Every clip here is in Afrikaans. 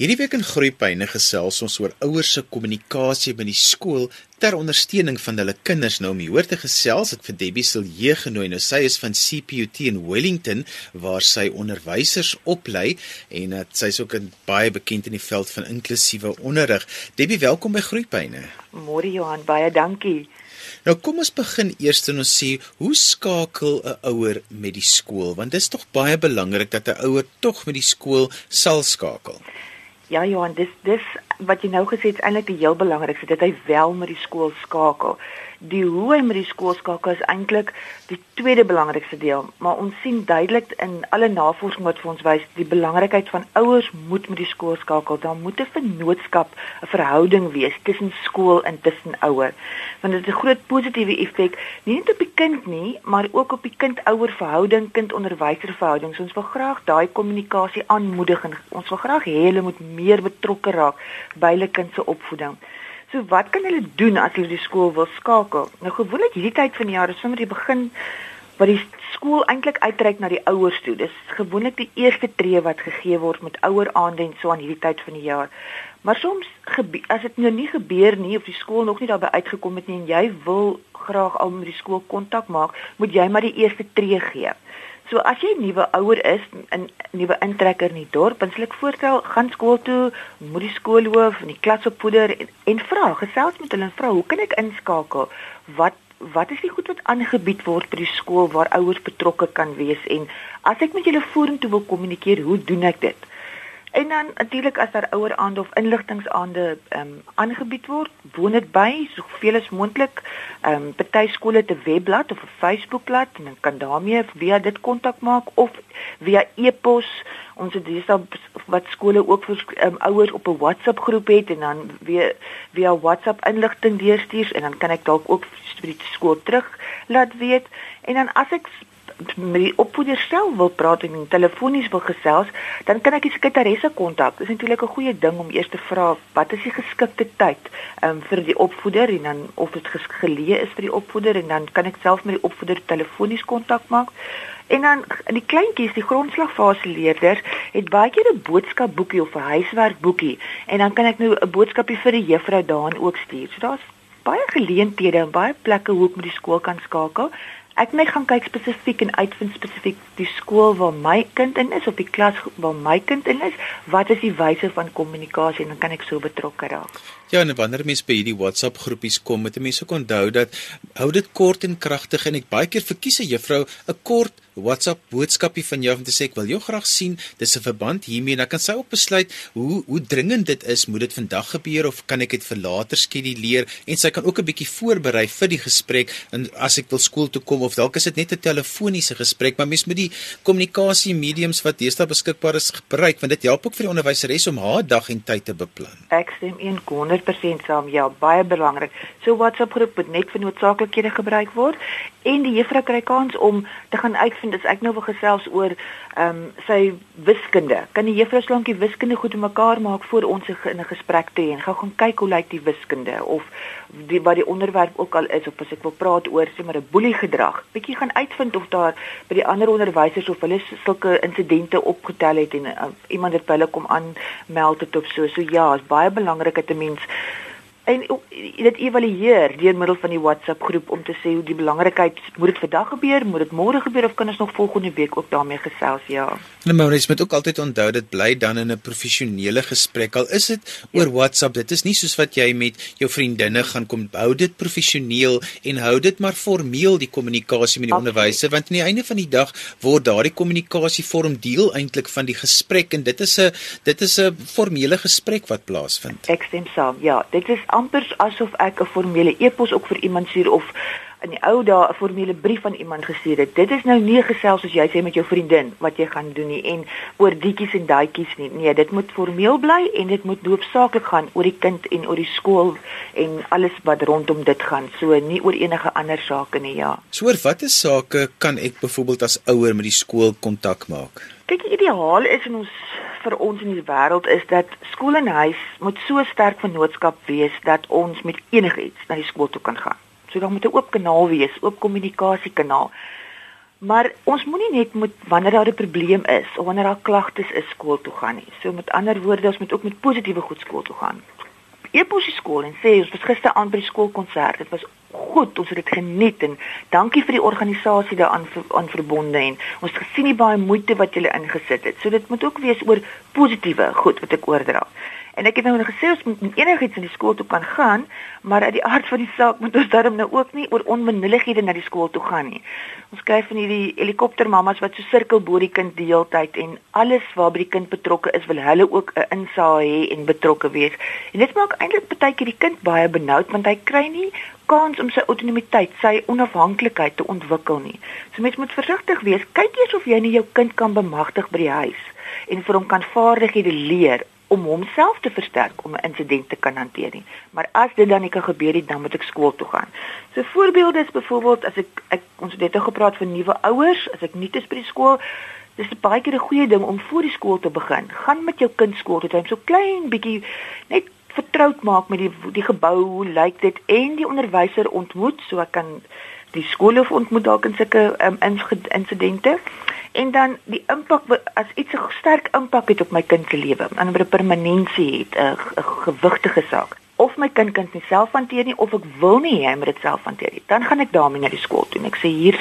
Hierdie week in Groepyne gesels ons oor ouers se kommunikasie by die skool ter ondersteuning van hulle kinders. Nou om hier te gesels het vir Debbie Silje genooi. Nou sy is van CPUT in Wellington waar sy onderwysers oplei en dat sy's ook 'n baie bekend in die veld van inklusiewe onderrig. Debbie, welkom by Groepyne. Môre Johan, baie dankie. Nou kom ons begin eers en ons sê hoe skakel 'n ouer met die skool want dit is tog baie belangrik dat 'n ouer tog met die skool sal skakel. Ja Johan, dis dis wat jy nou gesê het is eintlik die heel belangrikste dat hy wel met die skool skakel die hoe hy met die skool skakel is eintlik die tweede belangrikste deel, maar ons sien duidelik in alle navorsing wat vir ons wys die belangrikheid van ouers moet met die skool skakel. Daar moet 'n vennootskap, 'n verhouding wees tussen skool en tussen ouer. Want dit het 'n groot positiewe effek nie net op die kind nie, maar ook op die kind-ouer verhouding, kind-onderwyser verhouding. So ons wil graag daai kommunikasie aanmoedig en ons wil graag hê hulle moet meer betrokke raak by hulle kind se opvoeding. So wat kan hulle doen as hulle die skool wil skakel? Nou gewoonlik hierdie tyd van die jaar is sommer die begin wat die skool eintlik uitreik na die ouers toe. Dis gewoonlik die eerste tree wat gegee word met ouer aande en so aan hierdie tyd van die jaar. Maar soms as dit nou nie gebeur nie of die skool nog nie daarby uitgekom het nie en jy wil graag al met die skool kontak maak, moet jy maar die eerste tree gee. So as jy nuwe ouer is, 'n nuwe intrekker in die dorp, dan sal ek voorstel gaan skool toe, moet die skoolhoof en die klasopvoeder en, en vra, gesels met hulle en vra, hoe kan ek inskakel? Wat wat is die goed wat aangebied word by die skool waar ouers betrokke kan wees en as ek met julle vorentoe wil kommunikeer, hoe doen ek dit? En dan natuurlik as daar ouer aande of inligtingsaande ehm um, aangebied word, woon dit by soveel as moontlik. Ehm um, party skole 'n webblad of 'n Facebookblad en dan kan daarmee via dit kontak maak of via e-pos. Ons het dis wat skole ook vir um, ouers op 'n WhatsApp groep het en dan weer via WhatsApp inligting deurstuur en dan kan ek dalk ook vir die skool terug laat weet. En dan as ek met die opvoeder self wil praat en telefonies wil gesels, dan kan ek die sekretaresse kontak. Dit is natuurlik 'n goeie ding om eers te vra wat is die geskikte tyd um, vir die opvoeder en dan of dit geleë is vir die opvoeder en dan kan ek self met die opvoeder telefonies kontak maak. En dan die kleintjies, die grondslagfase leerders, het baie keer 'n boodskapboekie of 'n huiswerkboekie en dan kan ek nou 'n boodskapie vir die juffrou daarin ook stuur. So daar's baie geleenthede en baie plekke hoe ek met die skool kan skakel ek net gaan kyk spesifiek en uitvind spesifiek die skool waar my kind in is of die klas waar my kind in is, wat is die wyse van kommunikasie en dan kan ek so betrokke raak. Ja, en wanneer mense by hierdie WhatsApp groepies kom, moet mense ook onthou dat hou dit kort en kragtig en ek baie keer verkies 'n juffrou 'n kort WhatsApp boodskapie van jou om te sê ek wil jou graag sien. Dis 'n verband hiermee en dan kan sy ook besluit hoe hoe dringend dit is, moet dit vandag gebeur of kan ek dit vir later skeduleer en sy kan ook 'n bietjie voorberei vir die gesprek en as ek wil skool toe kom of dalk is dit net 'n telefoniese gesprek, maar mens moet die kommunikasie mediums wat deesdae beskikbaar is gebruik want dit help ook vir die onderwyseres om haar dag en tyd te beplan. Ek stem 100% saam. Ja, baie belangrik. So WhatsApp groep moet net vir noodsaaklikhede gebruik word en die juffrou kry kans om te gaan uitvind as ek nou wil gesels oor ehm um, sy wiskunde. Kan die juffrou slankie wiskunde goed mekaar maak voor ons in 'n gesprek te hê en gou gaan kyk hoe lyk die wiskunde of die wat die onderwerp ook al is of as ek wil praat oor sê maar 'n boelie gedrag. Bietjie gaan uitvind of daar by die ander onderwysers of hulle sulke insidente opgetel het en uh, iemand het by hulle kom aanmeld het of so. So ja, is baie belangrik dat 'n mens en dit evalueer deur middel van die WhatsApp groep om te sê hoe die belangrikheid moet dit vandag gebeur, moet dit môre gebeur of kan ons nog volgende week ook daarmee gesels ja. Nou maar jy moet ook altyd onthou dit bly dan in 'n professionele gesprek al is dit oor ja. WhatsApp dit is nie soos wat jy met jou vriendinne gaan kom hou dit professioneel en hou dit maar formeel die kommunikasie met die onderwyser want aan die einde van die dag word daardie kommunikasie vorm deel eintlik van die gesprek en dit is 'n dit is 'n formele gesprek wat plaasvind. Ek stem saam. Ja, dit is amper asof ek 'n formele e-pos ook vir iemand stuur of in die ou dae 'n formele brief aan iemand gestuur het. Dit is nou nie gesels soos jy sê met jou vriendin wat jy gaan doen nie en oor dietjies en daadjies nie. Nee, dit moet formeel bly en dit moet hoofsaaklik gaan oor die kind en oor die skool en alles wat rondom dit gaan. So nie oor enige ander sake nie, ja. So oor watter sake kan ek byvoorbeeld as ouer met die skool kontak maak? Kyk, die ideaal is in ons vir ons in die wêreld is dat skool en huis moet so sterk vennootskap wees dat ons met enigiets na die skool toe kan gaan. So daar moet 'n oop kanaal wees, oop kommunikasiekanaal. Maar ons moenie net moet wanneer daar 'n probleem is of wanneer daar klagtes is skool toe gaan nie. So met ander woorde, ons moet ook met positiewe goed skool toe gaan. Eposie skool en sê ons was gister aan by die skoolkonsert. Dit was goed, ons het dit geniet en dankie vir die organisasie daaraan aan verbonde en ons het gesien die baie moeite wat julle ingesit het. So dit moet ook wees oor positiewe goed wat ek oordra. En ek het nou gesê ons moet enigiets in die skool toe kan gaan, maar uit die aard van die saak moet ons darm nou ook nie oor onbenullighede na die skool toe gaan nie. Ons kry van hierdie helikoptermammas wat so sirkel bo die kind die hele tyd en alles waarby die kind betrokke is, wil hulle ook 'n insaag hê en betrokke wees. En dit maak eintlik baie keer die kind baie benoud want hy kry nie kans om sy autonomiteit, sy onafhanklikheid te ontwikkel nie. So mens moet versigtig wees. Kyk eers of jy nie jou kind kan bemagtig by die huis en vir hom kan vaardighede leer om homself te versterk om 'n insident te kan hanteer nie. Maar as dit dan nie kan gebeur nie, dan moet ek skool toe gaan. So voorbeelde is byvoorbeeld as ek, ek ons het net gepraat van nuwe ouers, as ek nuut is by die skool, dis baie keer 'n goeie ding om voor die skool te begin. Gaan met jou kind skool toe, hy so klein bietjie net vertroud maak met die die gebou, hoe lyk dit en die onderwyser ontmoet so ek kan die skoolhoof ontmoet dalk in sulke um, insidente en dan die impak as iets 'n sterk impak het op my kind se lewe, aan 'n permanensie het, 'n gewigtige saak. Of my kind kan dit self hanteer nie of ek wil nie hy moet dit self hanteer nie. Dan gaan ek daarmee na die skool toe en ek sê hier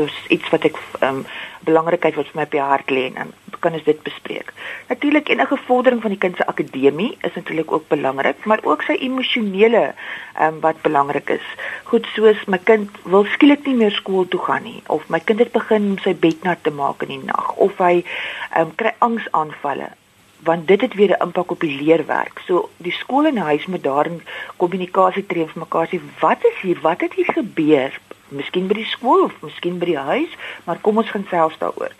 is iets wat ek um, belangrikheid wat vir my op die hart lê en kan ons dit bespreek. Natuurlik enige vordering van die kind se akademie is natuurlik ook belangrik, maar ook sy emosionele ehm um, wat belangrik is. Goed soos my kind wil skielik nie meer skool toe gaan nie of my kind het begin sy bed nat te maak in die nag of hy ehm um, kry angsaanvalle want dit het weer 'n impak op die leerwerk. So die skool en huis moet daarin kommunikasie tree vir mekaar sê wat is hier? Wat het hier gebeur? miskien by die skool of miskien by die huis, maar kom ons gaan selfs daaroor.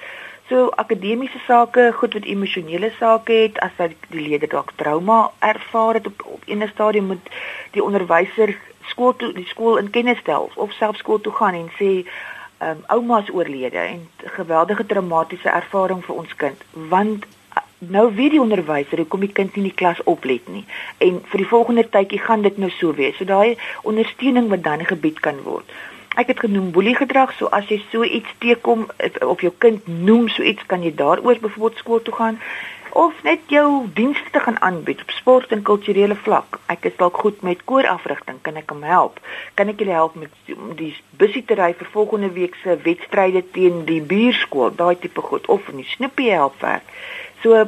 So akademiese sake, goed wat emosionele sake het, as dat die leerder dalk trauma ervaar het op op 'n stadium moet die onderwyser skool toe die skool in kennis stel of self skool toe gaan en sê ehm um, ouma's oorlede en geweldige traumatiese ervaring vir ons kind want nou weet die onderwyser hoekom die kind nie in die klas oplet nie. En vir die volgende tydjie gaan dit nou so wees. So daai ondersteuning wat dan gebied kan word. Ek het genoem boelie gedrag, so as jy so iets teekom of jou kind noem so iets, kan jy daaroor byvoorbeeld skool toe gaan. Of net jou dienste te gaan aanbied op sport en kulturele vlak. Ek is dalk goed met koorafrigting, kan ek hom help? Kan ek julle help met die busie te ry vir volgende week se wedstryde teen die buurskool, daai tipe goed. Of in die snippie help werk. So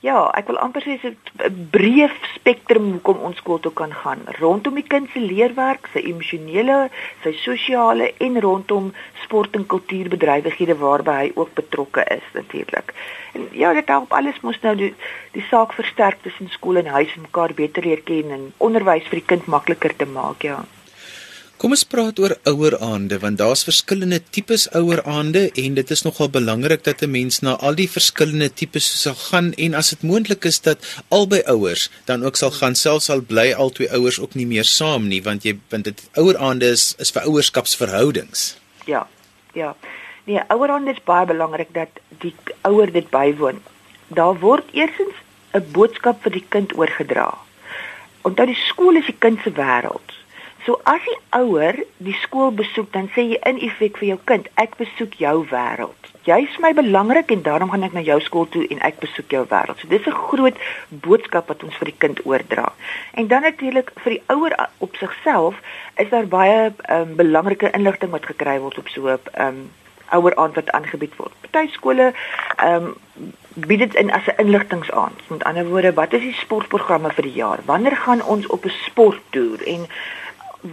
Ja, ek wil amper sê 'n breë spektrum hoekom ons skool toe kan gaan rondom die kind se leerwerk, sy emosionele, sy sosiale en rondom sport en kultuurbedrywighede waarby hy ook betrokke is natuurlik. En ja, dit help alles mos nou die, die saak versterk tussen skool en huis en mekaar beter leer ken en onderwys vir die kind makliker te maak, ja. Kom ons praat oor oueraande want daar's verskillende tipes oueraande en dit is nogal belangrik dat 'n mens na al die verskillende tipes sal gaan en as dit moontlik is dat albei ouers dan ook sal gaan selfs al bly albei ouers ook nie meer saam nie want jy want dit oueraande is is vir ouerskapsverhoudings. Ja. Ja. Nee, oueraande is baie belangrik dat die ouer dit bywoon. Daar word eersins 'n boodskap vir die kind oorgedra. Onthou die skool is die kind se wêreld. So as die ouer die skool besoek, dan sê jy in effek vir jou kind, ek besoek jou wêreld. Jy's my belangrik en daarom gaan ek na jou skool toe en ek besoek jou wêreld. So dis 'n groot boodskap wat ons vir die kind oordra. En dan natuurlik vir die ouer op sigself is daar baie um, belangrike inligting wat gekry word op so 'n um, ouer aand wat aangebied word. Party skole ehm um, bied dit in as 'n inligtingsaand. Met ander woorde, wat is die sportprogramme vir die jaar? Wanneer gaan ons op 'n sporttoer en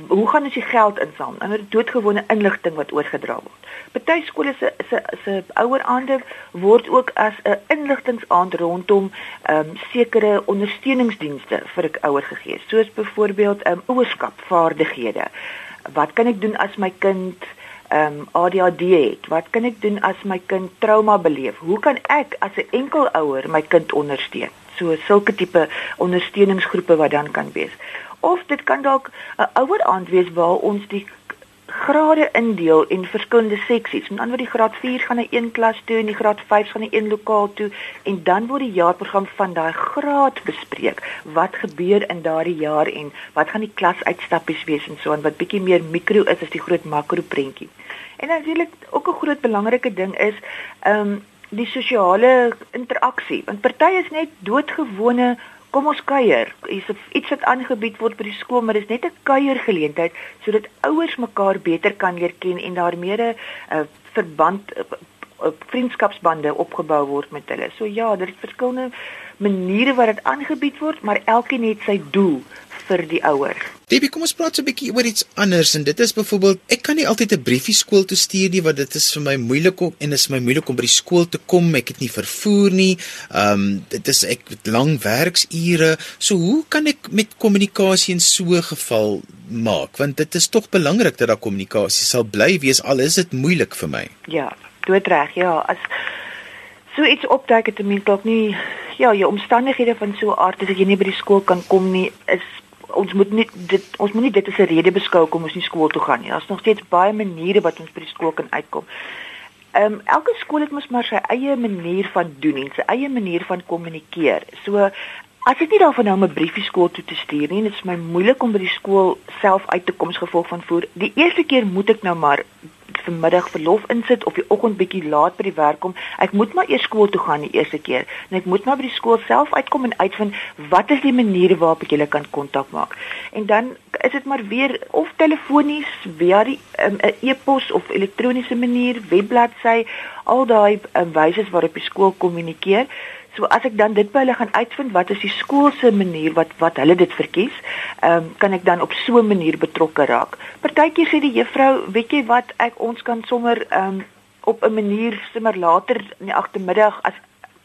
hoe gaan ons die geld insamel? En dit doodgewone inligting wat oorgedra word. Party skole se se se ouer aande word ook as 'n inligtingsaand rondom ehm um, sekere ondersteuningsdienste vir ek ouer gegee, soos byvoorbeeld ehm um, ouerskap vaardighede. Wat kan ek doen as my kind ehm um, ADHD het? Wat kan ek doen as my kind trauma beleef? Hoe kan ek as 'n enkel ouer my kind ondersteun? So sulke tipe ondersteuningsgroepe wat dan kan wees of dit kan dalk 'n ouer aand wees waar ons die grade indeel en verskillende seksies. Met ander woorde, die graad 4 gaan na een klas toe en die graad 5 gaan na een lokaal toe en dan word die jaarprogram van daai graad bespreek. Wat gebeur in daardie jaar en wat gaan die klasuitstappies wees en so en wat bietjie meer mikro is as die groot makro prentjie. En natuurlik ook 'n groot belangrike ding is ehm um, die sosiale interaksie. Want party is net doodgewone kom ons kuier. Hier's iets wat aangebied word by die skool, maar dis net 'n kuiergeleentheid sodat ouers mekaar beter kan leer ken en daar meer 'n uh, verband uh, uh, vriendskapsbande opgebou word met hulle. So ja, daar is verskillende maniere wat dit aangebied word, maar elkeen het sy doel vir die ouer. Debbie, kom ons praat so 'n bietjie oor iets anders en dit is byvoorbeeld ek kan nie altyd 'n briefie skool toe stuur nie want dit is vir my moeilik om en is my moeilik om by die skool te kom. Ek het nie vervoer nie. Ehm um, dit is ek het lang werksure. So hoe kan ek met kommunikasie in so 'n geval maak? Want dit is tog belangrik dat daar kommunikasie sal bly wees al is dit moeilik vir my. Ja, doodreg. Ja, as so iets opduik het ten minste ook nie ja, jou omstandighede van so 'n aard dat jy nie by die skool kan kom nie is ons moet nie dit ons moet nie dit as 'n rede beskou om ons nie skool toe gaan nie. Daar's nog steeds baie maniere wat ons by die skool kan uitkom. Ehm um, elke skool het mos maar sy eie manier van doen en sy eie manier van kommunikeer. So as ek nie daarvan nou 'n briefie skool toe te stuur nie, dit is my moeilik om by die skool self uit te kom as gevolg van voer. Die eerste keer moet ek nou maar vanmiddag verlof insit of die oggend bietjie laat by die werk kom. Ek moet maar eers skool toe gaan die eerste keer. En ek moet maar by die skool self uitkom en uitvind wat is die maniere waarop ek julle kan kontak maak. En dan is dit maar weer of telefonies, via die 'n um, e-pos of elektroniese manier, webbladsy, al daai um, wyse waarop die skool kommunikeer. So as ek dan dit by hulle gaan uitvind wat is die skool se manier wat wat hulle dit verkies, ehm um, kan ek dan op so 'n manier betrokke raak. Partykeer sê die juffrou, weet jy wat, ek ons kan sommer ehm um, op 'n manier sommer later in die agtermiddag as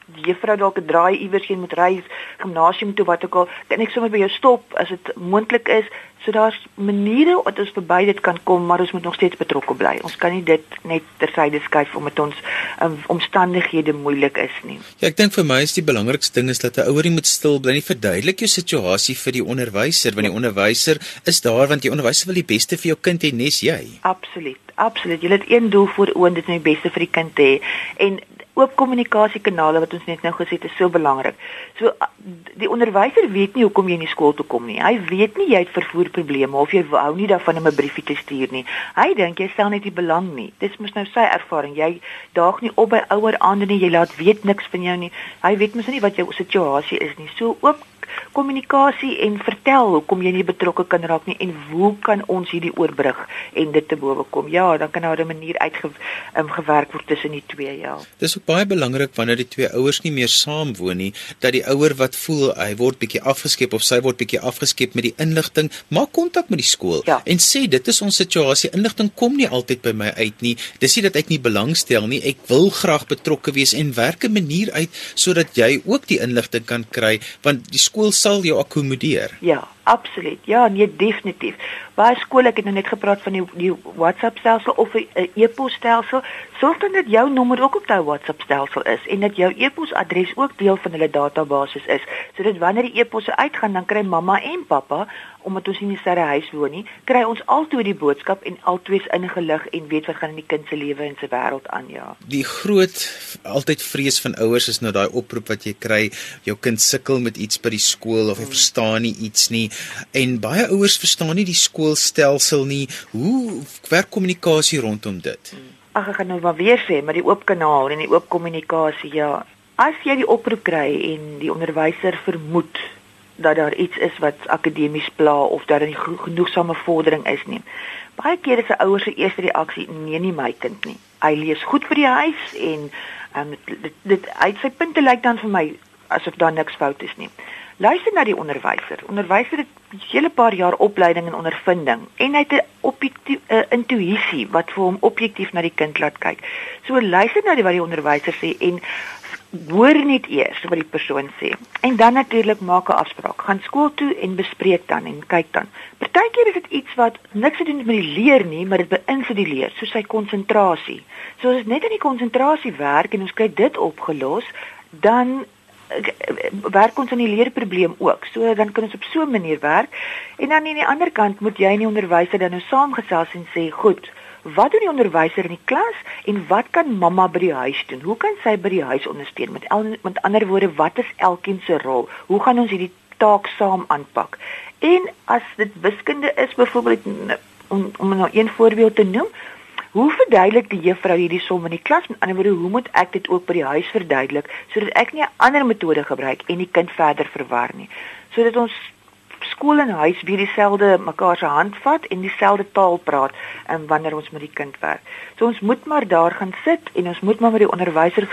die juffrou dalk 'n draai iewers heen moet ry, gimnasium toe wat ook al, kan ek sommer by jou stop as dit moontlik is. So daar's maniere wat ons verby dit kan kom, maar ons moet nog steeds betrokke bly. Ons kan nie dit net tersyde skuif omdat ons um, omstandighede moeilik is nie. Ja, ek dink vir my is die belangrikste ding is dat 'n ouer nie moet stil bly nie. Verduidelik jou situasie vir die onderwyser, want die onderwyser is daar want die onderwyser wil die beste vir jou kind hê, nes jy. Absoluut. Absoluut. Jy het een doel voor oë, dit is om die beste vir die kind te hê. En oop kommunikasiekanale wat ons net nou gesê het is so belangrik. So die onderwyser weet nie hoekom jy in die skool toe kom nie. Hy weet nie jy het vervoerprobleme of jy hou nie daarvan om 'n briefie te stuur nie. Hy dink jy stel net nie belang nie. Dis mos nou sy ervaring. Jy daag nie op by ouer aande nie. Jy laat weet niks van jou nie. Hy weet mos nie wat jou situasie is nie. So oop kommunikasie en vertel hoekom jy nie betrokke kan raak nie en hoe kan ons hierdie oorbrug en dit te bowe kom. Ja, dan kan daar 'n manier uitgewerk um, word tussen die twee, ja. Dis ook baie belangrik wanneer die twee ouers nie meer saam woon nie, dat die ouer wat voel hy word bietjie afgeskep of sy word bietjie afgeskep met die inligting, maak kontak met die skool ja. en sê dit is ons situasie. Inligting kom nie altyd by my uit nie. Dis nie dat ek nie belangstel nie. Ek wil graag betrokke wees en werk 'n manier uit sodat jy ook die inligting kan kry want die skool sal jou akkommodeer. Ja, absoluut. Ja, nee, definitief. Baie skole, ek het nou net gepraat van die die WhatsApp stelsel of 'n e-pos stelsel, sorg dan dat jou nommer ook op daai WhatsApp stelsel is en dat jou e-pos adres ook deel van hulle database is, sodat wanneer die e-posse uitgaan, dan kry mamma en pappa omdat ons nie in dieselfde huis woon nie, kry ons altoe die boodskap en altoes ingelig en weet wat gaan in die kind se lewe en se wêreld aan, ja. Die groot altyd vrees van ouers is nou daai oproep wat jy kry, jou kind sukkel met iets by die skool of hy hmm. verstaan nie iets nie en baie ouers verstaan nie die skool skoolstelsel nie. Hoe werk kommunikasie rondom dit? Ag ek gaan nou maar weer sê, maar die oop kanaal en die oop kommunikasie, ja. As jy die oproep kry en die onderwyser vermoed dat daar iets is wat akademies pla of dat daar nie genoegsame vordering is nie. Baie kere is 'n ouer se eerste reaksie: "Nee, nie my kind nie. Hy lees goed vir die huis en um, dit dit uit sy punte lyk dan vir my asof daar niks fout is nie." Luister na die onderwyser. Onderwyser het 'n hele paar jaar opleiding en ondervinding en hy het 'n objektief uh, intuïsie wat vir hom objektief na die kind laat kyk. So luister na die wat die onderwyser sê en hoor net eers wat die persoon sê. En dan natuurlik maak 'n afspraak. Gaan skool toe en bespreek dan en kyk dan. Partykeer is dit iets wat niks te doen met die leer nie, maar dit beïnvloed die leer, soos sy konsentrasie. So as dit net in die konsentrasie werk en ons kry dit opgelos, dan werk ons aan die leerprobleem ook. So dan kan ons op so 'n manier werk. En dan aan die ander kant moet jy en die onderwyser dan nou saamgesels en sê, "Goed, wat doen die onderwyser in die klas en wat kan mamma by die huis doen? Hoe kan sy by die huis ondersteun? Met el, met ander woorde, wat is elkeen se rol? Hoe gaan ons hierdie taak saam aanpak?" En as dit wiskunde is byvoorbeeld om om nou een voorbeeld te noem, Hoe verduidelik die juffrou hierdie som in die klas? Met ander woorde, hoe moet ek dit ook by die huis verduidelik sodat ek nie 'n ander metode gebruik en die kind verder verwar nie? Sodat ons skool en huis weer dieselfde mekaar se hand vat en dieselfde taal praat en wanneer ons met die kind werk. So ons moet maar daar gaan sit en ons moet maar met die onderwyser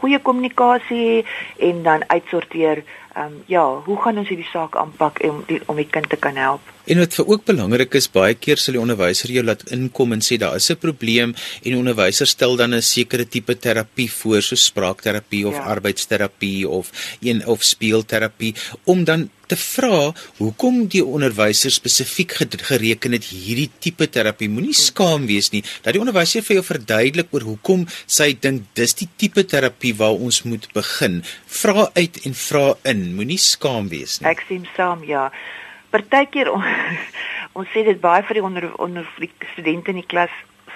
goeie kommunikasie hê en dan uitsorteer ehm um, ja, hoe gaan ons hierdie saak aanpak om die, om die kind te kan help? En wat vir ook belangrik is, baie keer sal die onderwyser jou laat inkom en sê daar is 'n probleem en die onderwyser stel dan 'n sekere tipe terapie voor, so spraakterapie of ja. arbeidsterapie of een of speelterapie om dan te vra hoekom die onderwyser spesifiek gereken het hierdie tipe terapie. Moenie skaam wees nie dat die onderwyser vir jou verduidelik oor hoekom sy dink dis die tipe terapie waar ons moet begin. Vra uit en vra in moenie skaam wees nie. Ek sien saam, ja. Partykeer on, ons sê dit baie vir die onder onder die studente in die klas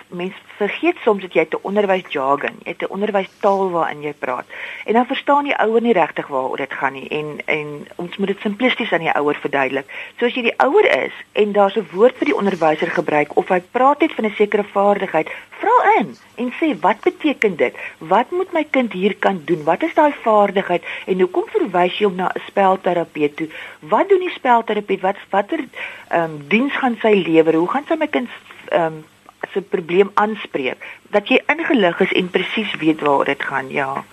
mense vergeet soms dat jy 'n onderwysjargon, jy het 'n onderwystaal waarin jy praat. En dan verstaan die ouer nie regtig waaroor dit gaan nie en en ons moet dit simplisties aan die ouer verduidelik. So as jy die ouer is en daar's 'n woord vir die onderwyser gebruik of hy praat net van 'n sekere vaardigheid, vra in en sê wat beteken dit? Wat moet my kind hier kan doen? Wat is daai vaardigheid en hoekom verwys jy hom na 'n spelterapeut toe? Wat doen die spelterapeut? Wat watter ehm um, diens gaan sy lewer? Hoe gaan sy my kind ehm um, se probleem aanspreek, dat jy ingelig is en presies weet waaroor dit gaan, ja.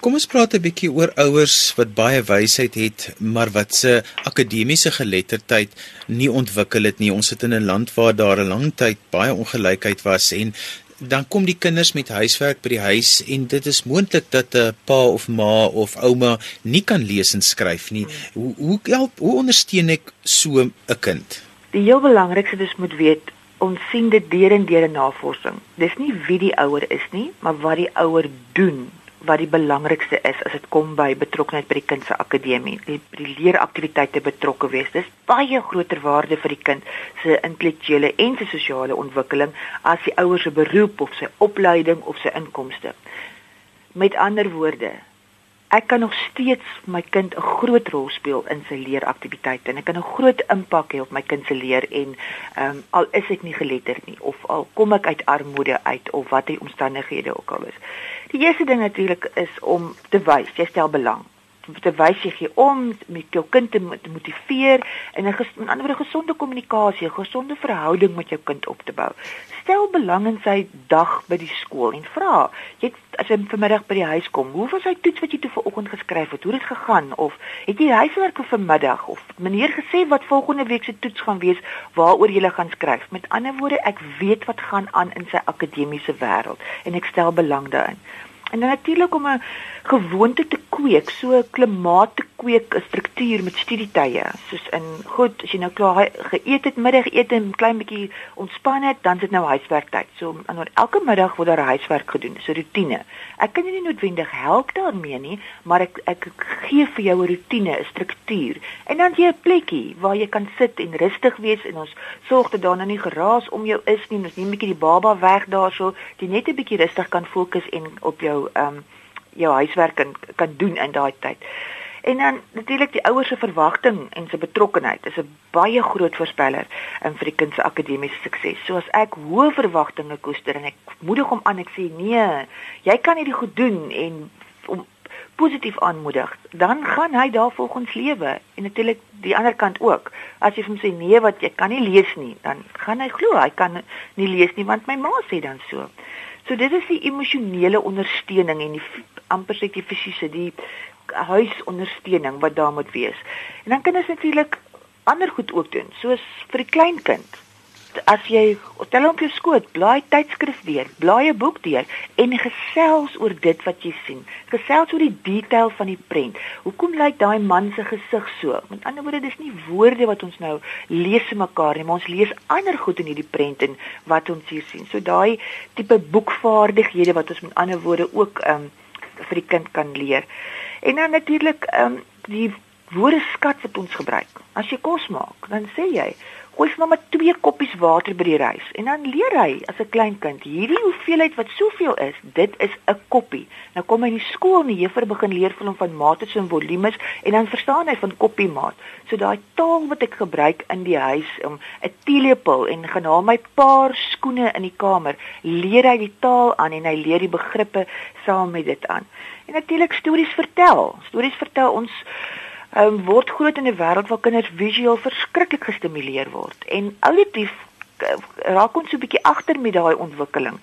Kom ons praat 'n bietjie oor ouers wat baie wysheid het, maar wat se akademiese geletterdheid nie ontwikkel het nie. Ons sit in 'n land waar daar 'n lang tyd baie ongelykheid was en dan kom die kinders met huiswerk by die huis en dit is moontlik dat 'n pa of ma of ouma nie kan lees en skryf nie. Hoe hoe help hoe ondersteun ek so 'n kind? Die heel belangrikste is moet weet ons sien dit deur en deur in navorsing. Dis nie wie die ouer is nie, maar wat die ouer doen wat die belangrikste is as dit kom by betrokkeheid by die kind se akademie, die, die leeraktiwiteite betrokke wees. Dis baie groter waarde vir die kind se intellektuele en se sosiale ontwikkeling as die ouer se beroep of sy opleiding of sy inkomste. Met ander woorde, ek kan nog steeds my kind 'n groot rol speel in sy leeraktiwiteite en ek kan 'n groot impak hê op my kind se leer en um, al is ek nie geletterd nie of al kom ek uit armoede uit of wat die omstandighede ook al is. Die eerste ding natuurlik is om te wys jy stel belang te wys jy gee om met jou kind te motiveer en 'n met ander woorde gesonde kommunikasie, gesonde verhouding met jou kind op te bou. Stel belang in sy dag by die skool en vra, jy as hy vanmiddag by die huis kom, hoe was hy toets wat jy toe vanoggend geskryf het? Hoe het dit gegaan of het jy huiswerk vir vanmiddag of meneer gesê wat volgende week se toets gaan wees waaroor jy gaan skryf? Met ander woorde, ek weet wat gaan aan in sy akademiese wêreld en ek stel belang daarin. En dan natuurlik om 'n gewoonte te kweek, so klimaat te kweek, 'n struktuur met studietye. Soos in goed, as jy nou klaar geëet het, middagete en 'n klein bietjie ontspan het, dan sit nou huiswerktyd. So aan elke middag word daar huiswerk gedoen, so rotine. Ek kan jou nie noodwendig help daarmee nie, maar ek ek gee vir jou 'n rotine, 'n struktuur. En dan jy 'n plekkie waar jy kan sit en rustig wees en ons sorg dat daar nou nie geraas om jou is nie, ons neem 'n bietjie die baba weg daarso, jy net 'n bietjie rustig kan fokus en op jou jou ehm um, jou huiswerk kan kan doen in daai tyd. En dan natuurlik die ouers se verwagting en se betrokkenheid is 'n baie groot voorspeller in vir die kind se akademiese sukses. So as ek hoë verwagtinge koester en ek moedig hom aan, ek sê nee, jy kan hierdie goed doen en om positief aanmoedig, dan gaan hy daar volgens lewe en natuurlik die ander kant ook. As jy hom sê nee wat jy kan nie lees nie, dan gaan hy glo hy kan nie lees nie want my ma sê dan so. So dit is die emosionele ondersteuning en die amper sê die fisiese die huisondersteuning wat daar moet wees. En dan kan ons natuurlik ander goed ook doen, soos vir die klein kind as jy tel op jou skoot, blaai tydskrif deur, blaai 'n boek deur en gesels oor dit wat jy sien. Gesels oor die detail van die prent. Hoekom lyk daai man se gesig so? Met ander woorde, dis nie woorde wat ons nou lees vir mekaar nie, maar ons lees ander goed in hierdie prent en wat ons hier sien. So daai tipe boekvaardighede wat ons met ander woorde ook um, vir die kind kan leer. En dan natuurlik ehm um, die woordeskat wat ons gebruik. As jy kos maak, dan sê jy gooi vir mamma twee koppies water by die rys en dan leer hy as 'n klein kind hierdie hoeveelheid wat soveel is, dit is 'n koppie. Nou kom hy in die skool en die juffrou begin leer van hom van mate en volumes en dan verstaan hy van koppie maat. So daai taal wat ek gebruik in die huis om 'n teelepel en gaan haal my paar skoene in die kamer, leer hy die taal aan en hy leer die begrippe saam met dit aan. En natuurlik stories vertel. Stories vertel ons um, word groot in 'n wêreld waar kinders visueel verskriklik gestimuleer word en auditief raak ons so 'n bietjie agter met daai ontwikkeling.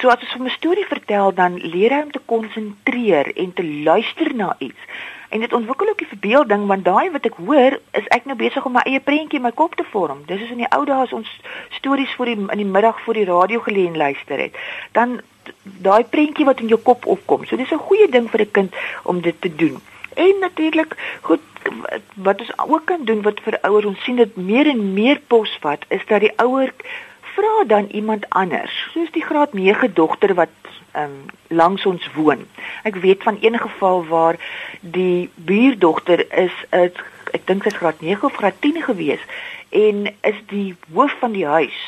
So as ons 'n storie vertel, dan leer hy om te konsentreer en te luister na iets. En dit ontwikkel ook die verbeelding want daai wat ek hoor, is ek nou besig om my eie prentjie in my kop te vorm. Dis is in die ou dae as ons stories vir die in die middag voor die radio geleen luister het. Dan daai prentjie wat in jou kop opkom. So dis 'n goeie ding vir 'n kind om dit te doen. En natuurlik, goed, wat ons ook kan doen wat vir ouers ons sien dit meer en meer pos vat, is dat die ouer vra dan iemand anders, soos die graad 9 dogter wat ehm um, langs ons woon. Ek weet van een geval waar die buurdogter is 'n ek dink sy's graad 9 of graad 10 gewees en is die hoof van die huis.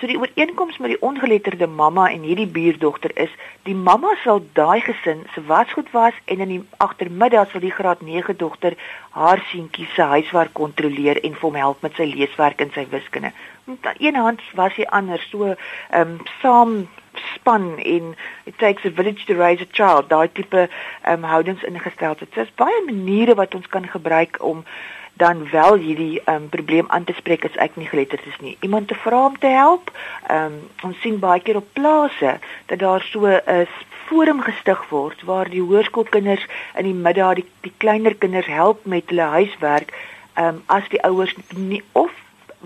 So die ooreenkoms met die ongeletterde mamma en hierdie buurdogter is die mamma sal daai gesin se wasgoed was en in die agtermiddag sal die graad 9 dogter haar seentjie se huiswerk kontroleer en hom help met sy leeswerk en sy wiskunde. Met een hand was hy anders so ehm um, saam span en it takes a village to raise a child daai tipe ehm um, houdings ingestel het. So daar's baie maniere wat ons kan gebruik om dan wel hierdie um, probleem aan te spreek as ek nie geletterd is nie. Iemand te vra om te help. Um, ons sien baie keer op plase dat daar so 'n forum gestig word waar die hoërskoolkinders in die middag die, die kleiner kinders help met hulle huiswerk. Um, as die ouers nie of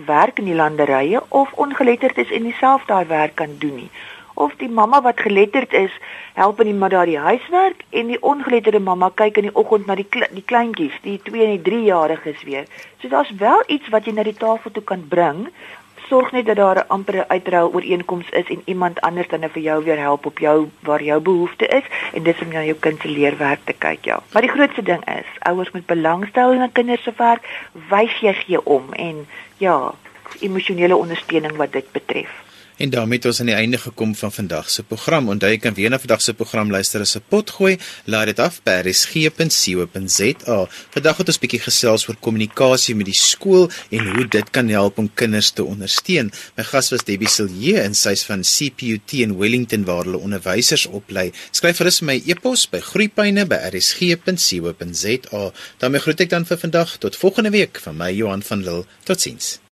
werk in die landerye of ongeletterd is en nie self daai werk kan doen nie of die mamma wat geletterd is, help in die middag die huiswerk en die ongeletterde mamma kyk in die oggend na die die kleintjies, die 2 en die 3 jariges weer. So daar's wel iets wat jy na die tafel toe kan bring. Sorg net dat daar 'n ampere uitruil ooreenkoms is en iemand anders dan vir jou weer help op jou waar jou behoefte is en dis om na jou kind se leerwerk te kyk, ja. Maar die grootste ding is, ouers moet belangstel in 'n kind se werk, wys jy gee om en ja, emosionele ondersteuning wat dit betref. En daarmee het ons aan die einde gekom van vandag se program. Onthou jy kan weer na vandag se program luister as 'n pot gooi. Laai dit af by resgep.co.za. Vandag het ons bietjie gesels oor kommunikasie met die skool en hoe dit kan help om kinders te ondersteun. My gas was Debbie Silje en sy's van CPUT in Wellington waar hulle onderwysers oplei. Skryf gerus my e-pos by groeipyne@resgep.co.za. daarmee groet ek dan vir vandag tot volgende week van my Johan van Lille. Totsiens.